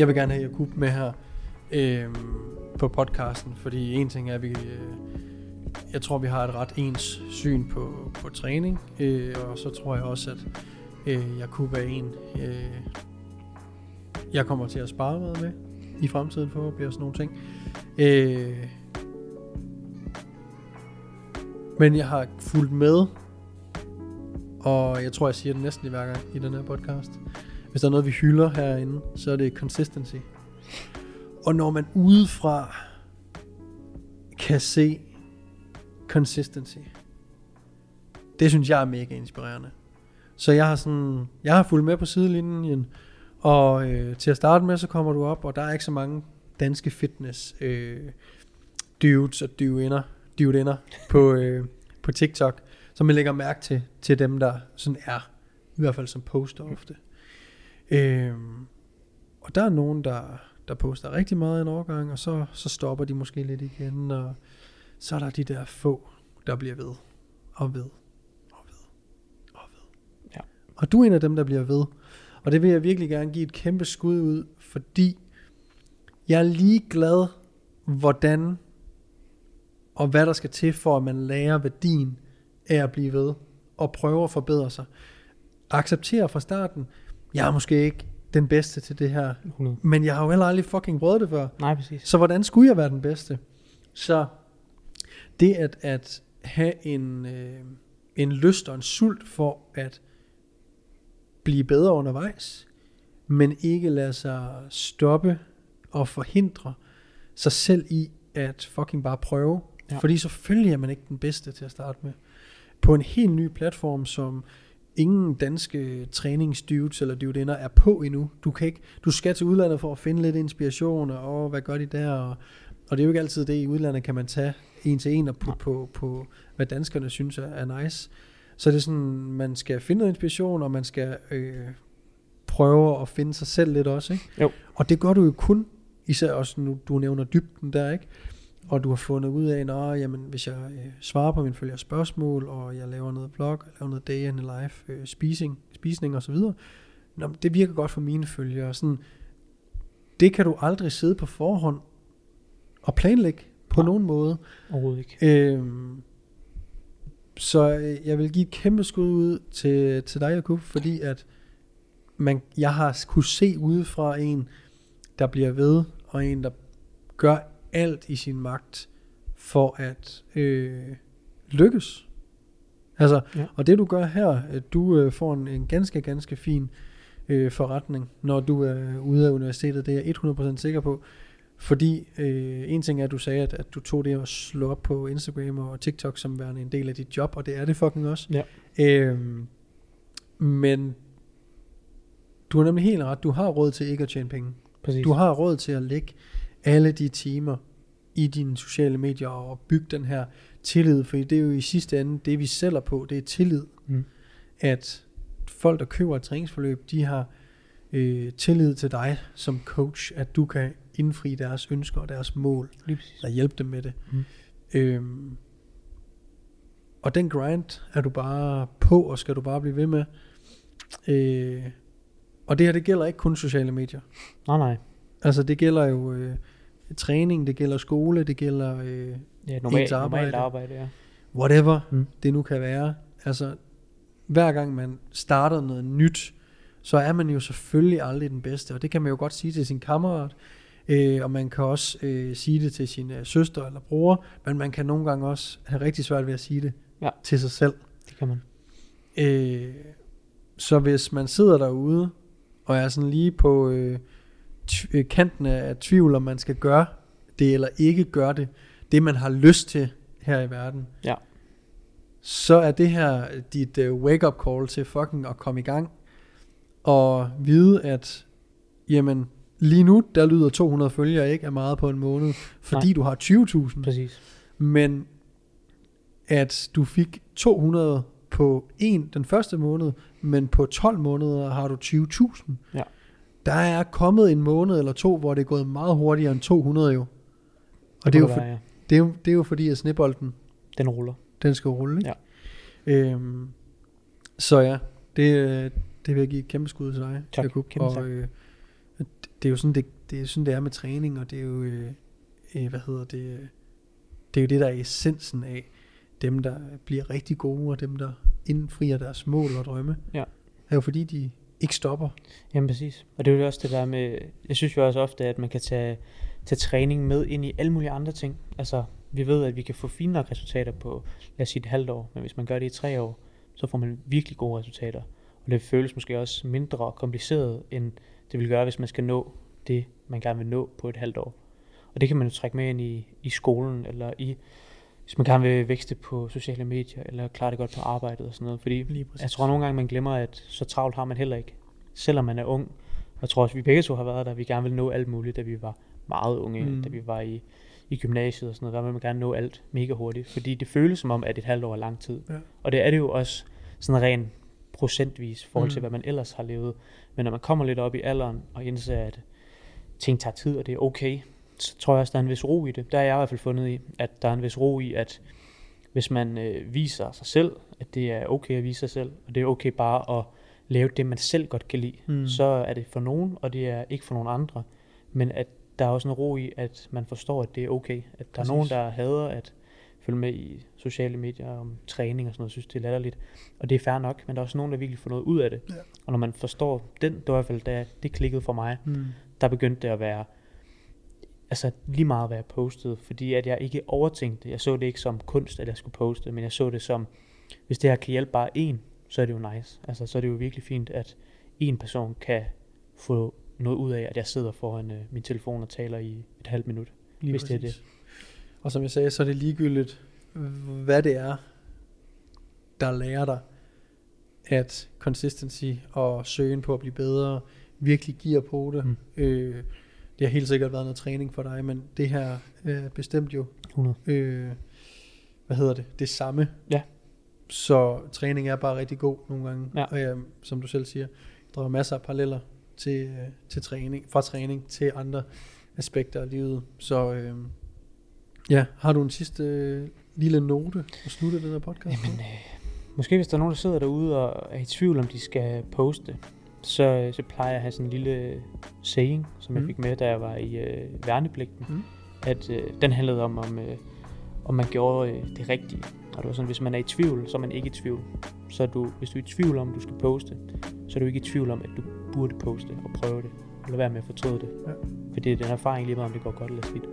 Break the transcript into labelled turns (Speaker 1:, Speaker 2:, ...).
Speaker 1: Jeg vil gerne have Jakub med her øh, på podcasten, fordi en ting er, at vi, øh, jeg tror, vi har et ret ens syn på, på træning, øh, og så tror jeg også, at øh, Jakub er en, øh, jeg kommer til at spare meget med i fremtiden forhåbentlig og sådan nogle ting. Øh, men jeg har fulgt med, og jeg tror, jeg siger det næsten i hver gang i den her podcast. Hvis der er noget, vi hylder herinde, så er det consistency. Og når man udefra kan se consistency, det synes jeg er mega inspirerende. Så jeg har sådan, jeg har fulgt med på sidelinjen, og øh, til at starte med, så kommer du op, og der er ikke så mange danske fitness øh, dudes og duinder, dudinder på, øh, på TikTok, som man lægger mærke til, til dem, der sådan er, i hvert fald som poster ofte. Øhm, og der er nogen, der, der poster rigtig meget en overgang, og så, så stopper de måske lidt igen, og så er der de der få, der bliver ved, og ved, og ved, og ved.
Speaker 2: Ja.
Speaker 1: Og du er en af dem, der bliver ved. Og det vil jeg virkelig gerne give et kæmpe skud ud, fordi jeg er lige glad, hvordan og hvad der skal til, for at man lærer værdien af at blive ved, og prøve at forbedre sig. Acceptere fra starten, jeg er måske ikke den bedste til det her,
Speaker 2: 100.
Speaker 1: men jeg har jo heller aldrig fucking prøvet det før.
Speaker 2: Nej, præcis.
Speaker 1: Så hvordan skulle jeg være den bedste? Så det at, at have en, øh, en lyst og en sult for at blive bedre undervejs, men ikke lade sig stoppe og forhindre sig selv i at fucking bare prøve.
Speaker 2: Ja.
Speaker 1: Fordi selvfølgelig er man ikke den bedste til at starte med. På en helt ny platform, som ingen danske træningsdudes eller dudinder er på endnu. Du, kan ikke, du skal til udlandet for at finde lidt inspiration, og åh, hvad gør de der? Og, og det er jo ikke altid det, i udlandet kan man tage en til en og putte på, på, hvad danskerne synes er, er nice. Så det er sådan, man skal finde noget inspiration, og man skal øh, prøve at finde sig selv lidt også. Ikke?
Speaker 2: Jo.
Speaker 1: Og det gør du jo kun, især også nu, du nævner dybden der, ikke? Og du har fundet ud af, at jamen, hvis jeg øh, svarer på mine følgers spørgsmål, og jeg laver noget vlog, og laver noget day the life, øh, spising, spisning og så videre, nå, det virker godt for mine følgere. Sådan, det kan du aldrig sidde på forhånd og planlægge på
Speaker 2: Nej.
Speaker 1: nogen måde.
Speaker 2: Overhovedet ikke.
Speaker 1: Øhm, så øh, jeg vil give et kæmpe skud ud til, til dig, Jakub, fordi at man, jeg har kunne se udefra en, der bliver ved, og en, der gør alt i sin magt for at øh, lykkes. Altså,
Speaker 2: Ja.
Speaker 1: og det du gør her, at du øh, får en, en ganske, ganske fin øh, forretning, når du er ude af universitetet, det er jeg 100% sikker på. Fordi øh, en ting er, at du sagde, at, at du tog det at slå op på Instagram og TikTok som værende en del af dit job, og det er det fucking også.
Speaker 2: Ja.
Speaker 1: Øhm, men du har nemlig helt ret, du har råd til ikke at tjene penge.
Speaker 2: Præcis.
Speaker 1: Du har råd til at lægge alle de timer i dine sociale medier og bygge den her tillid, for det er jo i sidste ende det, vi sælger på, det er tillid.
Speaker 2: Mm.
Speaker 1: At folk, der køber et træningsforløb, de har øh, tillid til dig som coach, at du kan indfri deres ønsker og deres mål,
Speaker 2: præcis.
Speaker 1: eller hjælpe dem med det.
Speaker 2: Mm.
Speaker 1: Øhm, og den grind er du bare på, og skal du bare blive ved med. Øh, og det her, det gælder ikke kun sociale medier.
Speaker 2: Nej, nej.
Speaker 1: Altså det gælder jo øh, træning, det gælder skole, det gælder øh,
Speaker 2: Ja, normalt,
Speaker 1: Ens arbejde.
Speaker 2: normalt arbejde, ja.
Speaker 1: whatever
Speaker 2: Mm.
Speaker 1: det nu kan være. Altså hver gang man starter noget nyt, så er man jo selvfølgelig aldrig den bedste. Og det kan man jo godt sige til sin kammerat, Øh, og man kan også øh, sige det til sin øh, søster eller bror, men man kan nogle gange også have rigtig svært ved at sige det
Speaker 2: Ja.
Speaker 1: til sig selv.
Speaker 2: Det kan man.
Speaker 1: Øh, så hvis man sidder derude, og er sådan lige på øh, kanten af tvivl, om man skal gøre det eller ikke gøre det, det man har lyst til her i verden,
Speaker 2: Ja.
Speaker 1: så er det her dit øh, wake-up call til fucking at komme i gang, og vide, at jamen, lige nu, der lyder 200 følgere ikke af meget på en måned, fordi
Speaker 2: Nej.
Speaker 1: du har 20.000.
Speaker 2: Præcis.
Speaker 1: Men at du fik 200 på en den første måned, men på 12 måneder har du 20.000.
Speaker 2: Ja.
Speaker 1: Der er kommet en måned eller to, hvor det er gået meget hurtigere end 200 jo. Og det, er jo, for,
Speaker 2: være, ja.
Speaker 1: det, er jo, det er jo fordi, at snebolden,
Speaker 2: Den ruller.
Speaker 1: den skal rulle. Ikke? Ja. Øhm, så ja, det, øh, det vil jeg give et kæmpe skud til dig,
Speaker 2: Tak.
Speaker 1: Jakub.
Speaker 2: Kæmpe
Speaker 1: og,
Speaker 2: tak.
Speaker 1: øh, det er jo sådan, det, det er sådan, det er med træning, og det er jo, øh, øh, hvad hedder det, øh, det er jo det, der er essensen af dem, der bliver rigtig gode, og dem, der indfrier deres mål og drømme.
Speaker 2: Ja.
Speaker 1: Er jo fordi, de ikke stopper.
Speaker 2: Jamen præcis. Og det er jo også det der med, jeg synes jo også ofte, at man kan tage, tage træning med ind i alle mulige andre ting. Altså, vi ved, at vi kan få fine nok resultater på, lad os sige et halvt år, men hvis man gør det i tre år, så får man virkelig gode resultater. Og det føles måske også mindre kompliceret, end det vil gøre, hvis man skal nå det, man gerne vil nå på et halvt år. Og det kan man jo trække med ind i, i skolen, eller i, hvis man gerne vil vækste på sociale medier, eller klare det godt på arbejdet og sådan noget. Fordi jeg tror nogle gange, man glemmer, at så travlt har man heller ikke. Selvom man er ung. Og jeg tror også, vi begge to har været der. Vi gerne vil nå alt muligt, da vi var meget unge.
Speaker 1: Mm.
Speaker 2: Da vi var i, i gymnasiet og sådan noget. Der vil man gerne nå alt mega hurtigt. Fordi det føles som om, at et halvt år er lang tid.
Speaker 1: Ja.
Speaker 2: Og det er det jo også sådan rent procentvis i forhold til,
Speaker 1: Mm.
Speaker 2: hvad man ellers har levet. Men når man kommer lidt op i alderen og indser, at ting tager tid, og det er okay, så tror jeg også, der er en vis ro i det. Der er jeg i hvert fald fundet i, at der er en vis ro i, at hvis man øh, viser sig selv, at det er okay at vise sig selv, og det er okay bare at lave det, man selv godt kan lide,
Speaker 1: Mm.
Speaker 2: mm. så er det for nogen, og det er ikke for nogen andre. Men at der er også en ro i, at man forstår, at det er okay. At der
Speaker 1: Præcis.
Speaker 2: er nogen, der hader at følge med i sociale medier om træning og sådan noget, synes det er latterligt. Og det er fair nok, men der er også nogen, der virkelig får noget ud af det.
Speaker 1: Ja.
Speaker 2: Og når man forstår den, det var i hvert fald, da det klikkede for mig,
Speaker 1: Mm.
Speaker 2: der begyndte det at være, altså lige meget hvad jeg postede, fordi at jeg ikke overtænkte, jeg så det ikke som kunst, at jeg skulle poste, men jeg så det som, hvis det her kan hjælpe bare en, så er det jo nice. Altså så er det jo virkelig fint, at en person kan få noget ud af, at jeg sidder foran øh, min telefon og taler i et halvt minut.
Speaker 1: Lige
Speaker 2: hvis det er
Speaker 1: præcis. Og som jeg sagde, så er det ligegyldigt, hvad det er, der lærer dig, at consistency og søgen på at blive bedre virkelig giver på det. Mm. Øh, det har helt sikkert været noget træning for dig, men det her er bestemt jo,
Speaker 2: 100.
Speaker 1: øh, hvad hedder det, det samme.
Speaker 2: Ja.
Speaker 1: Så træning er bare rigtig god nogle gange.
Speaker 2: Ja.
Speaker 1: Og jeg, som du selv siger, jeg drager masser af paralleller til, øh, til træning, fra træning til andre aspekter af livet. Så øh, ja, har du en sidste øh, lille note at slutte den her podcast
Speaker 2: Jamen, øh, måske hvis der er nogen, der sidder derude og er i tvivl, om de skal poste, så, så plejer jeg at have sådan en lille saying, som jeg
Speaker 1: Mm.
Speaker 2: fik med, da jeg var i øh, værnepligten.
Speaker 1: Mm.
Speaker 2: At øh, den handlede om, om, øh, om man gjorde øh, det rigtige. Og det var sådan, hvis man er i tvivl, så er man ikke i tvivl. Så du, hvis du er i tvivl om, du skal poste, så er du ikke i tvivl om, at du burde poste og prøve det. Og lade være med at fortryde det.
Speaker 1: Ja.
Speaker 2: Fordi det er en erfaring lige meget, om det går godt eller skidt.